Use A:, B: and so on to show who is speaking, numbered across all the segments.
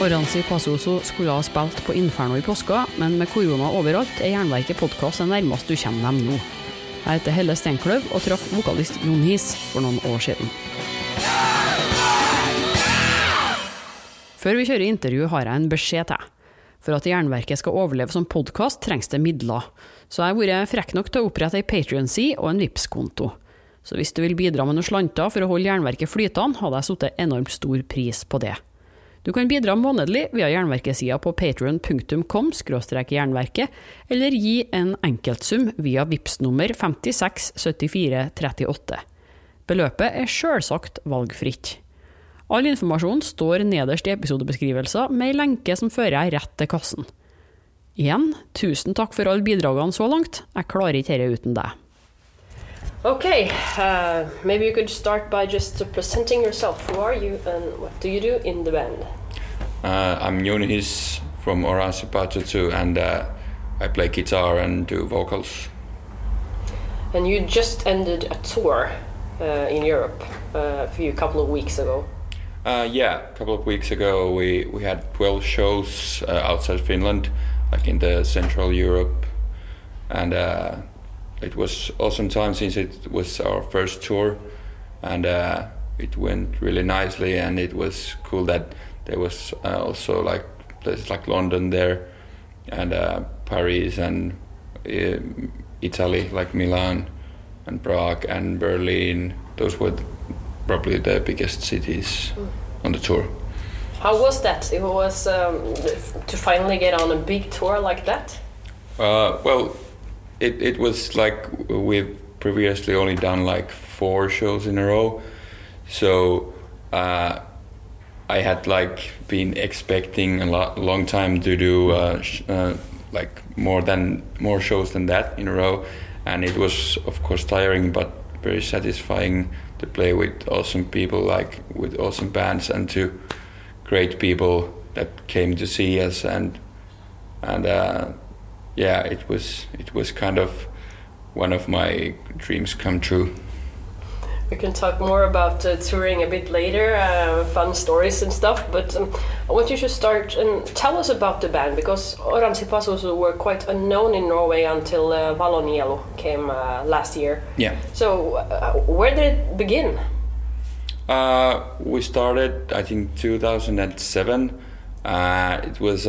A: Oranzi Pasoso skulle ha spilt på Inferno i påska, men med korona overalt er Jernverket podkast det nærmeste du kommer dem nå. Jeg heter Helle Steinkløv og traff vokalist Jon His for noen år siden. Før vi kjører intervju, har jeg en beskjed til. For at Jernverket skal overleve som podkast, trengs det midler. Så jeg har vært frekk nok til å opprette ei Patrion-side og en Vipps-konto. Så hvis du vil bidra med noen slanter for å holde Jernverket flytende, hadde jeg satt enormt stor pris på det. Du kan bidra månedlig via Jernverket-sida på patrion.com jernverket, eller gi en enkeltsum via VIPS nummer 567438. Beløpet er sjølsagt valgfritt. All informasjon står nederst i episodebeskrivelser med ei lenke som fører deg rett til kassen. Igjen, tusen takk for alle bidragene så langt. Jeg klarer ikke dette uten deg.
B: Okay, uh, maybe you could start by just presenting yourself. Who are you and what do you do in the band?
C: Uh, I'm Jun-His from Oranssi Pazuzu and uh, I play guitar and do vocals.
B: And you just ended a tour uh, in Europe uh, a few couple of weeks ago.
C: Uh, yeah, a couple of weeks ago we, we had 12 shows uh, outside Finland, like in the Central Europe, and uh, it was awesome time since it was our first tour, and uh, it went really nicely, and it was cool that there was uh, also like places like London there, and uh, Paris and Italy, like Milan, and Prague and Berlin. Those were probably the biggest cities mm. on the tour.
B: How was that? It was um, to finally get on a big tour like that.
C: Uh, well, it it was like we've previously only done like four shows in a row, so uh, I had like been expecting a lot, long time to do uh, uh, like more than more shows than that in a row, and it was of course tiring but very satisfying to play with awesome people, like with awesome bands, and to great people that came to see us, and and uh, yeah, it was it was kind of one of my dreams come true.
B: We can talk more about uh, touring a bit later, uh, fun stories and stuff. But um, I want you to start and tell us about the band because Oranssi Pazuzu were quite unknown in Norway until uh, Valonielu came uh, last year.
C: Yeah.
B: So uh, where did it begin?
C: Uh, we started, I think, 2007. Uh, it was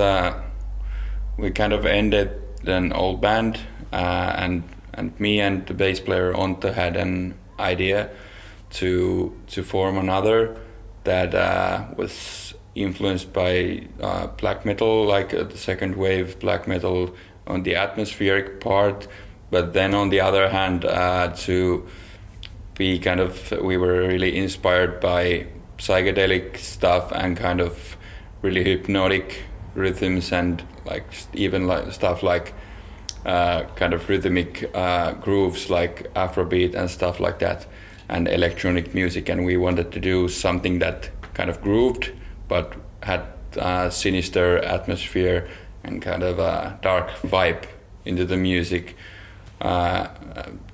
C: we kind of ended an old band, and and me and the bass player Ontto had an idea to to form another that uh, was influenced by uh, black metal, like uh, the second wave black metal on the atmospheric part, but then on the other hand uh, to be kind of we were really inspired by psychedelic stuff and kind of really hypnotic rhythms and like even like stuff like uh, kind of rhythmic uh, grooves like Afrobeat and stuff like that and electronic music, and we wanted to do something that kind of grooved but had a sinister atmosphere and kind of a dark vibe into the music. Uh,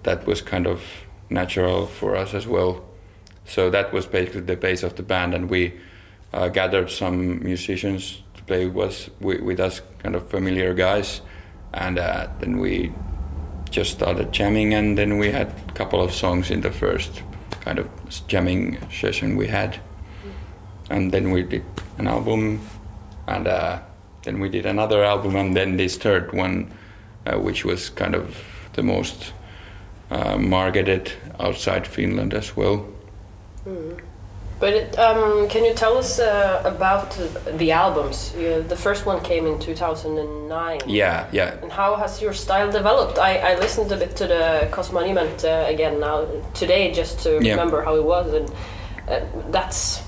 C: that was kind of natural for us as well. So that was basically the base of the band, and we uh, gathered some musicians play with, with us, kind of familiar guys, and uh, then we just started jamming, and then we had a couple of songs in the first kind of jamming session we had, and then we did an album, and uh, then we did another album, and then this third one, uh, which was kind of the most uh, marketed outside Finland as well.
B: Mm. But it, um, can you tell us uh, about the albums? the first one came in 2009.
C: Yeah, yeah.
B: And how has your style developed? I, I listened a bit to the Kosmonument uh, again now today just to yeah. remember how it was, and uh, that's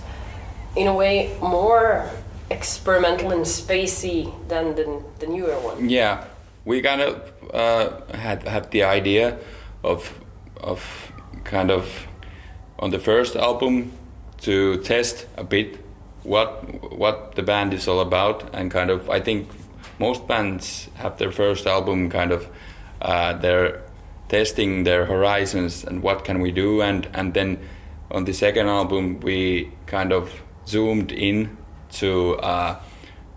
B: in a way more experimental and spacey than the, the newer one.
C: Yeah, we kind of uh, had had the idea of of kind of on the first album to test a bit what what the band is all about and kind of I think most bands have their first album kind of uh, they're testing their horizons and what can we do and and then on the second album we kind of zoomed in to uh,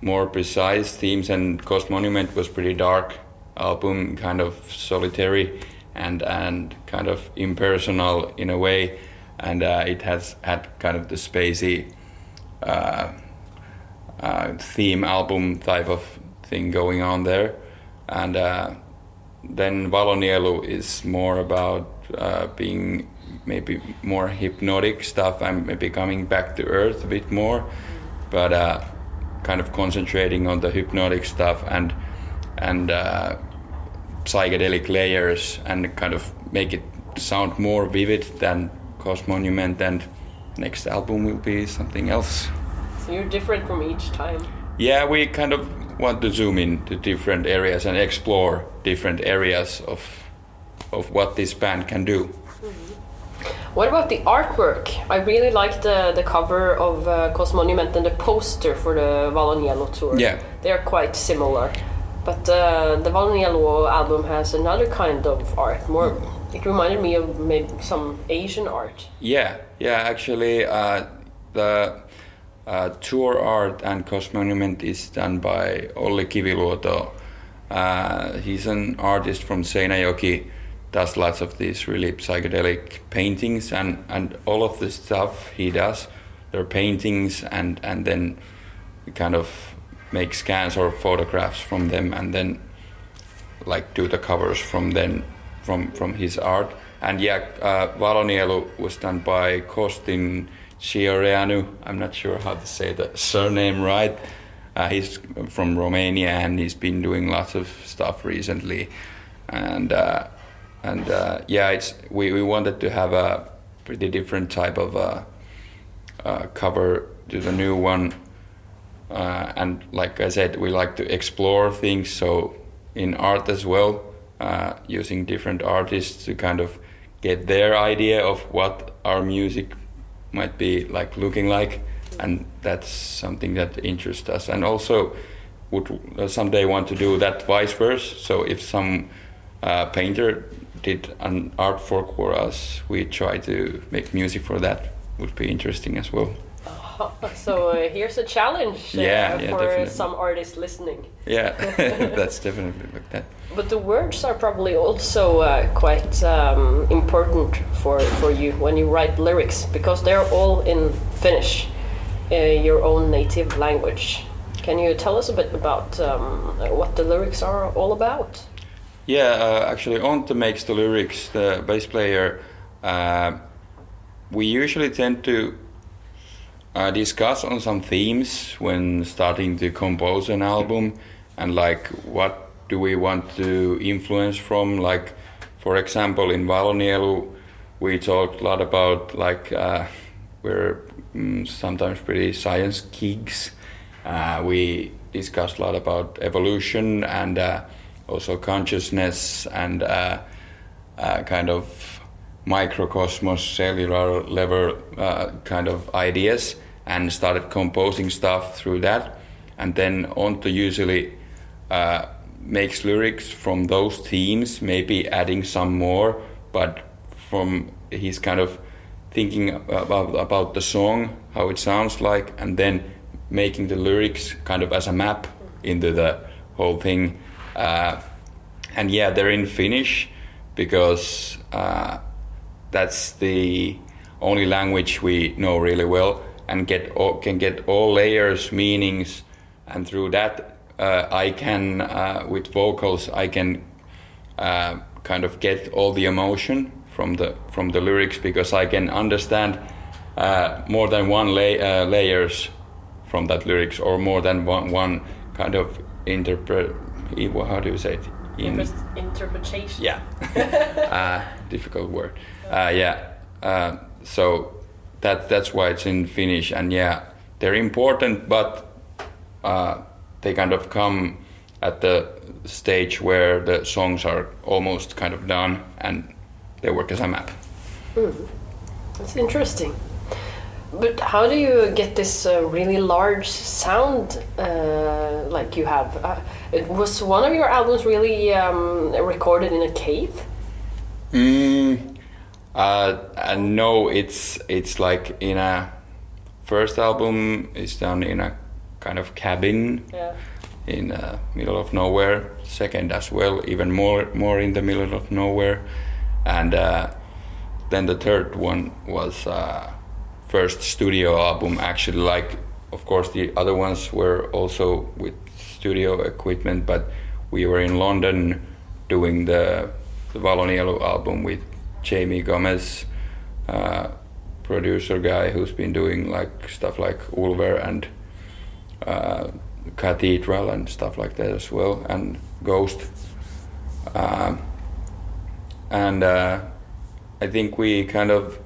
C: more precise themes, and Kosmonument was pretty dark album, kind of solitary and and kind of impersonal in a way, and uh, it has had kind of the spacey uh, uh, theme album type of thing going on there, and uh, then Valonielu is more about uh, being maybe more hypnotic stuff and maybe coming back to earth a bit more, but uh, kind of concentrating on the hypnotic stuff and and psychedelic layers and kind of make it sound more vivid than Kosmonument and next album will be something else.
B: So you're different from each time?
C: Yeah, we kind of want to zoom in to different areas and explore different areas of of what this band can do.
B: Mm-hmm. What about the artwork? I really like the, the cover of uh, Kosmonument and the poster for the Valonielu tour.
C: Yeah.
B: They're quite similar. But uh, the Valonielu album has another kind of art. More, it reminded me of maybe some Asian art.
C: Yeah, yeah. Actually, uh, the uh, tour art and Kosmonument is done by Olli Kiviluoto. Uh, he's an artist from Seinäjoki. Does lots of these really psychedelic paintings and, and all of the stuff he does. They're paintings and and then kind of make scans or photographs from them and then like do the covers from then from from his art. And yeah uh, Valonielu was done by Costin Chioreanu. I'm not sure how to say the surname right. Uh, he's from Romania and he's been doing lots of stuff recently. And uh, and uh, yeah it's we, we wanted to have a pretty different type of uh, uh, cover to the new one. Uh, and like I said, we like to explore things. So in art as well, uh, using different artists to kind of get their idea of what our music might be like looking like, and that's something that interests us. And also would uh, someday want to do that vice versa. So if some uh, painter did an art fork for us, we try to make music for that. Would be interesting as well.
B: so uh, here's a challenge uh,
C: yeah,
B: yeah, for
C: definitely.
B: some artists listening.
C: Yeah, that's definitely like that.
B: But the words are probably also uh, quite um, important for, for you when you write lyrics because they're all in Finnish, uh, your own native language. Can you tell us a bit about um, what the lyrics are all about?
C: Yeah, uh, actually, Ontto makes the lyrics, the bass player. Uh, we usually tend to uh, discuss on some themes when starting to compose an album and like what do we want to influence from? Like for example in Valonielu we talked a lot about like uh, we're mm, sometimes pretty science geeks. Uh, we discussed a lot about evolution and uh, also consciousness and uh, uh, kind of microcosmos cellular level kind of ideas and started composing stuff through that. And then Ontto usually uh, makes lyrics from those themes, maybe adding some more, but from he's kind of thinking about about the song, how it sounds like, and then making the lyrics kind of as a map into the whole thing. Uh, and yeah, they're in Finnish because uh, that's the only language we know really well and get all, can get all layers, meanings, and through that uh, I can uh, with vocals I can uh, kind of get all the emotion from the from the lyrics because I can understand uh, more than one lay, uh, layers from that lyrics or more than one one kind of interpret. How do you say it?
B: In, interpretation.
C: Yeah, uh, difficult word. yeah, so that that's why it's in Finnish. And yeah, they're important, but uh, they kind of come at the stage where the songs are almost kind of done and they work as a map.
B: Mm. That's interesting. But how do you get this uh, really large sound uh, like you have? Uh, it was one of your albums really um, recorded in a cave?
C: Mm, uh, and no, it's it's like in a first album is done in a kind of cabin
B: Yeah.
C: in uh, middle of nowhere. Second as well, even more more in the middle of nowhere, and uh, then the third one was uh, first studio album. Actually, like of course the other ones were also with studio equipment, but we were in London doing the the Valonielu album with Jamie Gomez. Uh, producer guy who's been doing like stuff like Ulver and uh, Cathedral and stuff like that as well, and Ghost. Um, and uh, I think we kind of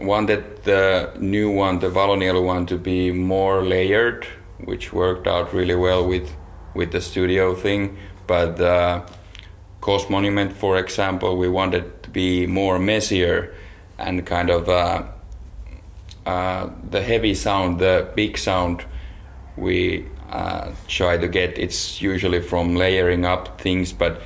C: wanted the new one, the Valoniel one, to be more layered, which worked out really well with with the studio thing. But uh, Monument, for example, we wanted be more messier and kind of uh, uh, the heavy sound, the big sound we uh, try to get. It's usually from layering up things, but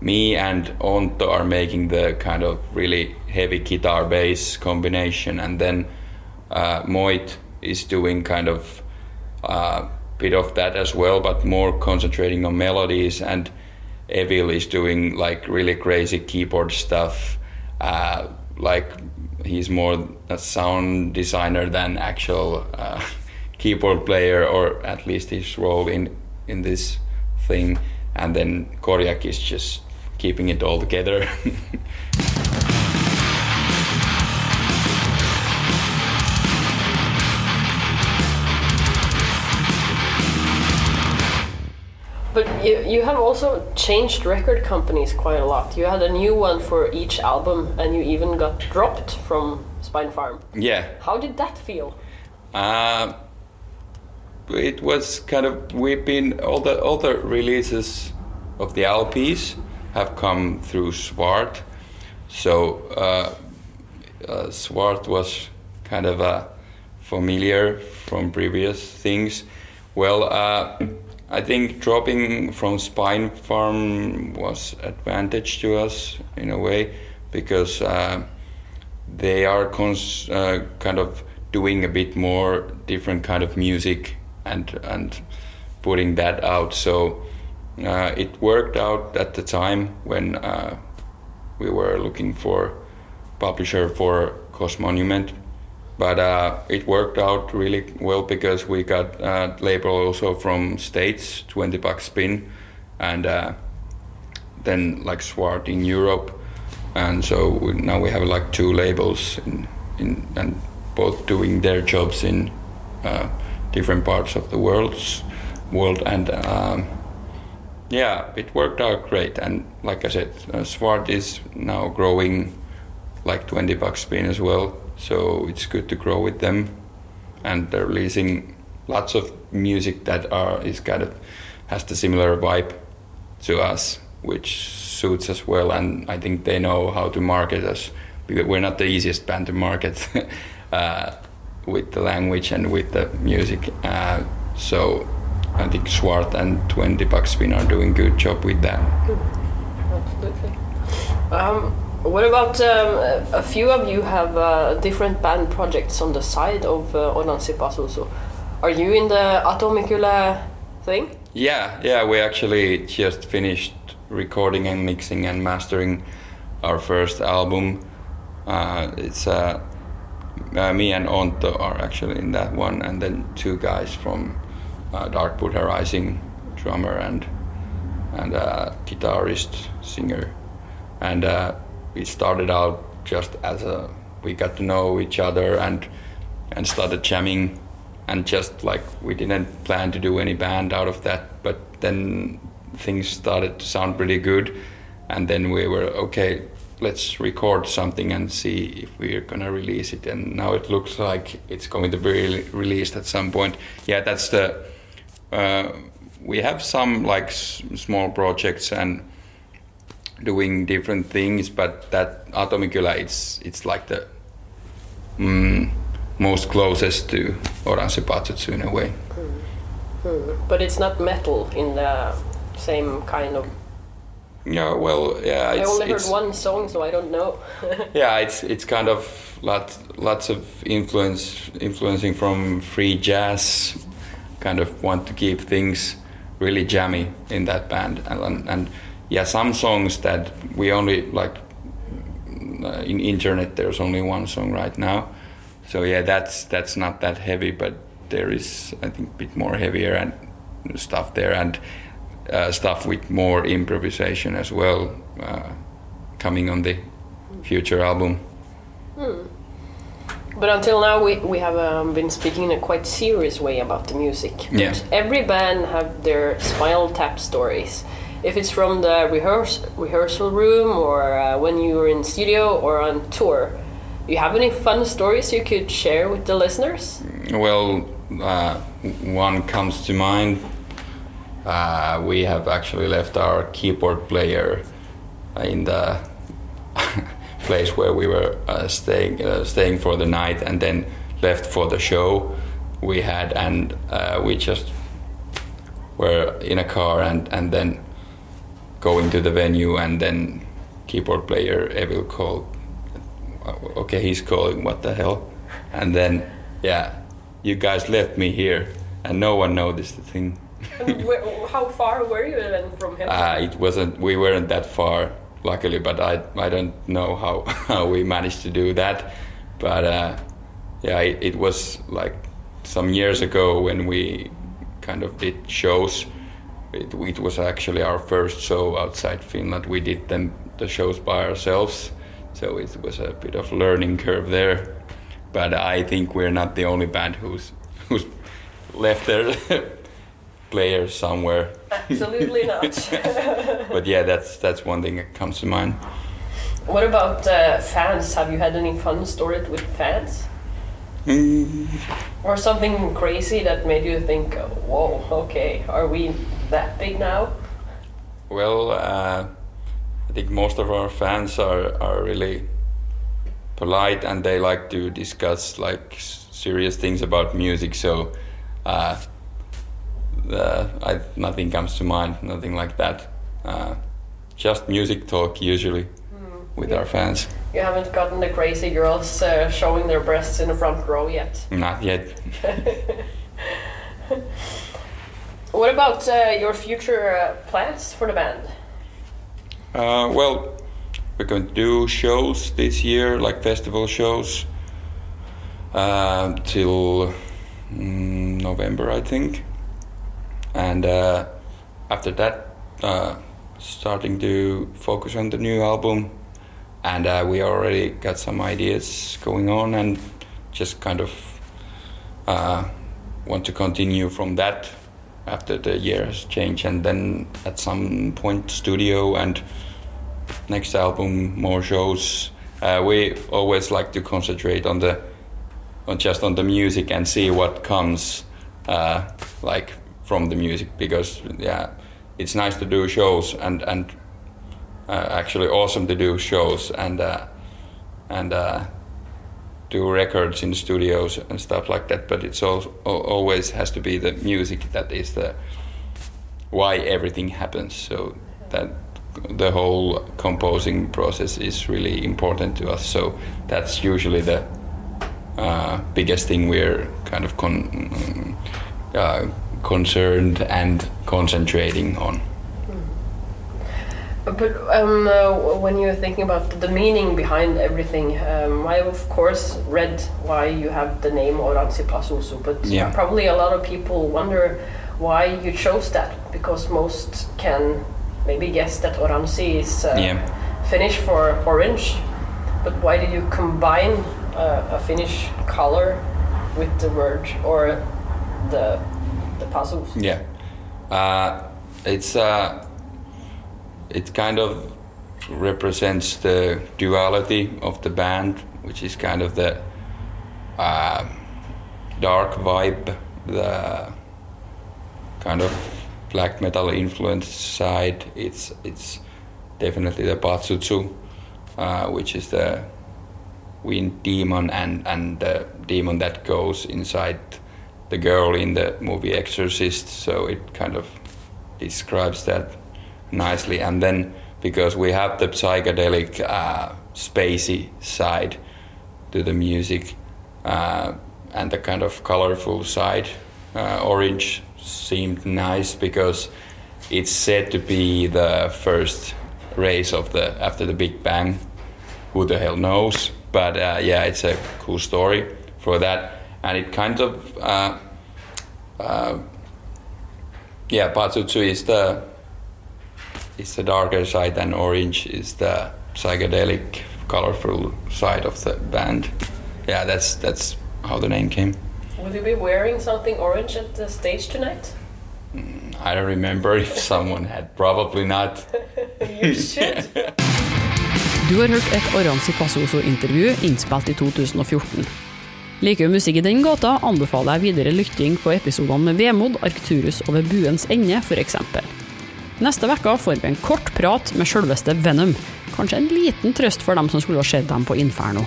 C: me and Ontto are making the kind of really heavy guitar bass combination, and then uh, Moit is doing kind of a uh, bit of that as well, but more concentrating on melodies. And Evil is doing like really crazy keyboard stuff. Uh, like he's more a sound designer than actual uh, keyboard player, or at least his role in in this thing. And then Korjak is just keeping it all together.
B: But you, you have also changed record companies quite a lot. You had a new one for each album, and you even got dropped from Spinefarm.
C: yeah.
B: How did that feel?
C: Uh, it was kind of we've been all the all the releases of the LPs have come through Svart, so uh, uh, Svart was kind of a familiar from previous things. Well, uh, I think dropping from Spinefarm was advantage to us in a way because uh, they are cons- uh, kind of doing a bit more different kind of music and and putting that out. So uh, it worked out at the time when uh, we were looking for publisher for Kosmonument. But uh, it worked out really well because we got uh, label also from States, 20 Buck Spin, and uh, then like Svart in Europe. And so we, now we have like two labels in, in and both doing their jobs in uh, different parts of the world's world. And um, yeah it worked out great. And like i said uh, svart is now growing like 20 Buck Spin as well so it's good to grow with them and they're releasing lots of music that are is kind of has the similar vibe to us which suits us well and i think they know how to market us because we're not the easiest band to market uh, with the language and with the music. Uh, so I think Svart and 20 Buck Spin are doing good job with that.
B: Absolutely. Um, what about um, a few of you have uh, different band projects on the side of uh, Oranssi Pazuzu? Are you in the Atomikylä thing?
C: Yeah, yeah, we actually just finished recording and mixing and mastering our first album. Uh, it's uh, uh, me and Ontto are actually in that one, and then two guys from uh, Dark Buddha Rising, drummer and and uh, guitarist, singer, and uh, we started out just as a we got to know each other and and started jamming, and just like we didn't plan to do any band out of that, but then things started to sound pretty good, and then we were okay let's record something and see if we're gonna release it. And now it looks like it's going to be re- released at some point. Yeah, that's the. Uh, we have some like s- small projects and doing different things, but that Atomikylä, it's it's like the mm, most closest to Oranssi Pazuzu in a way.
B: But it's not metal in the same kind of.
C: Yeah, well, yeah.
B: I
C: It's,
B: only heard one song, so I don't know.
C: yeah it's it's kind of lots lots of influence influencing from free jazz kind of want to keep things really jammy in that band, and, and, and yeah, some songs that we only like in internet. There's only one song right now, so yeah, that's that's not that heavy, but there is I think a bit more heavier and stuff there, and uh, stuff with more improvisation as well, uh, coming on the future album.
B: Hmm. But until now, we, we have um, been speaking in a quite serious way about the music.
C: Yeah.
B: Every band have their Spinal Tap stories. If it's from the rehearse, rehearsal room or uh, when you're in studio or on tour, you have any fun stories you could share with the listeners?
C: Well, uh, one comes to mind. Uh, we have actually left our keyboard player in the place where we were uh, staying uh, staying for the night and then left for the show we had and uh, we just were in a car and, and then going to the venue and then keyboard player Evil called okay he's calling what the hell and then yeah you guys left me here and no one noticed the thing
B: how far were you then from him?
C: Uh, it wasn't. We weren't that far luckily, but I I don't know how, how we managed to do that. But uh, yeah, it, it, was like some years ago when we kind of did shows. It, it was actually our first show outside Finland. We did them the shows by ourselves, so it was a bit of learning curve there. But I think we're not the only band who's who's left their players somewhere
B: Absolutely not.
C: but yeah, that's that's one thing that comes to mind.
B: What about uh, fans? Have you had any fun stories with fans?
C: Mm.
B: Or something crazy that made you think, "Whoa, okay, are we that big now?"
C: Well, uh, I think most of our fans are are really polite and they like to discuss like serious things about music. So. Uh, uh, I, nothing comes to mind, nothing like that. Uh, just music talk usually with our fans.
B: You haven't gotten the crazy girls uh, showing their breasts in the front row yet.
C: Not yet.
B: what about uh, your future uh, plans for the band?
C: Uh, well, we're going to do shows this year, like festival shows, till mm, November, I think and uh, after that uh, starting to focus on the new album and uh, we already got some ideas going on and just kind of uh, want to continue from that after the years change and then at some point studio and next album more shows. Uh, we always like to concentrate on the on just on the music and see what comes uh, like from the music because yeah, it's nice to do shows and and actually awesome to do shows and uh, and uh, do records in studios and stuff like that. But it's also always has to be the music that is the why everything happens. So that the whole composing process is really important to us. So that's usually the uh, biggest thing we're kind of con- uh, concerned and concentrating on.
B: But um, uh, when you're thinking about the meaning behind everything, um, I of course read why you have the name Oranssi Pazuzu, but
C: yeah.
B: probably a lot of people wonder why you chose that because most can maybe guess that Oranssi is uh,
C: yeah.
B: Finnish for orange, but why did you combine uh, a Finnish color with the word or the the puzzles.
C: Yeah, uh, it's uh, it kind of represents the duality of the band, which is kind of the uh, dark vibe, the kind of black metal influence side. It's it's definitely the Pazuzu, uh, which is the wind demon and and the demon that goes inside the girl in the movie Exorcist, so it kind of describes that nicely. And then because we have the psychedelic, uh, spacey side to the music uh, and the kind of colorful side uh, orange seemed nice because it's said to be the first race of the after the Big Bang. Who the hell knows? But uh, yeah, it's a cool story for that, and it kind of uh, uh, yeah, Pazuzu is the is the darker side, and orange is the psychedelic, colorful side of the band. Yeah, that's that's how the name came.
B: Will you be wearing something orange at the stage tonight?
C: Mm, I don't remember if someone had. Probably not.
B: you should.
A: Du har hørt et Oranzi Passoso-intervju innspilt i 2014. Liker du musikk i den gata, anbefaler jeg videre lytting på episodene med Vemod, Arcturus og Ved buens ende, f.eks. Neste uke får vi en kort prat med selveste Venom. Kanskje en liten trøst for dem som skulle ha sett dem på Inferno.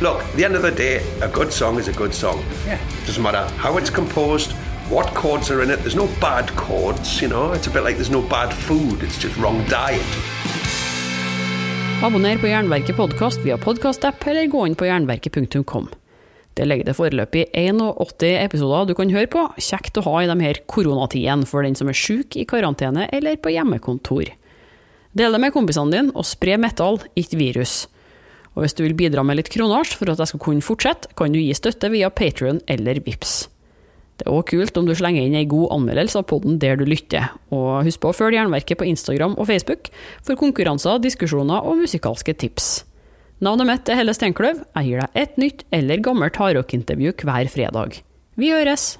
D: Look, the end of the day, a good song is a good song.
A: Yeah.
D: Doesn't matter how it's composed, what chords are in it. There's no bad chords, you know. It's a bit like there's no bad food. It's just wrong diet.
A: Abonner på Jernverket podkast via podkastapp, eller gå inn på jernverket.kom. Det ligger det foreløpig 81 episoder du kan høre på. Kjekt å ha i de her koronatidene for den som er syk, i karantene eller på hjemmekontor. Del det med kompisene dine, og spre metal, ikke virus. Og hvis du vil bidra med litt kronasj for at jeg skal kunne fortsette, kan du gi støtte via Patrion eller Vips. Det er òg kult om du slenger inn ei god anmeldelse av podden der du lytter, og husk på å følge Jernverket på Instagram og Facebook for konkurranser, diskusjoner og musikalske tips. Navnet mitt er Helle Steinkløv, jeg gir deg et nytt eller gammelt hardrockintervju hver fredag. Vi høres!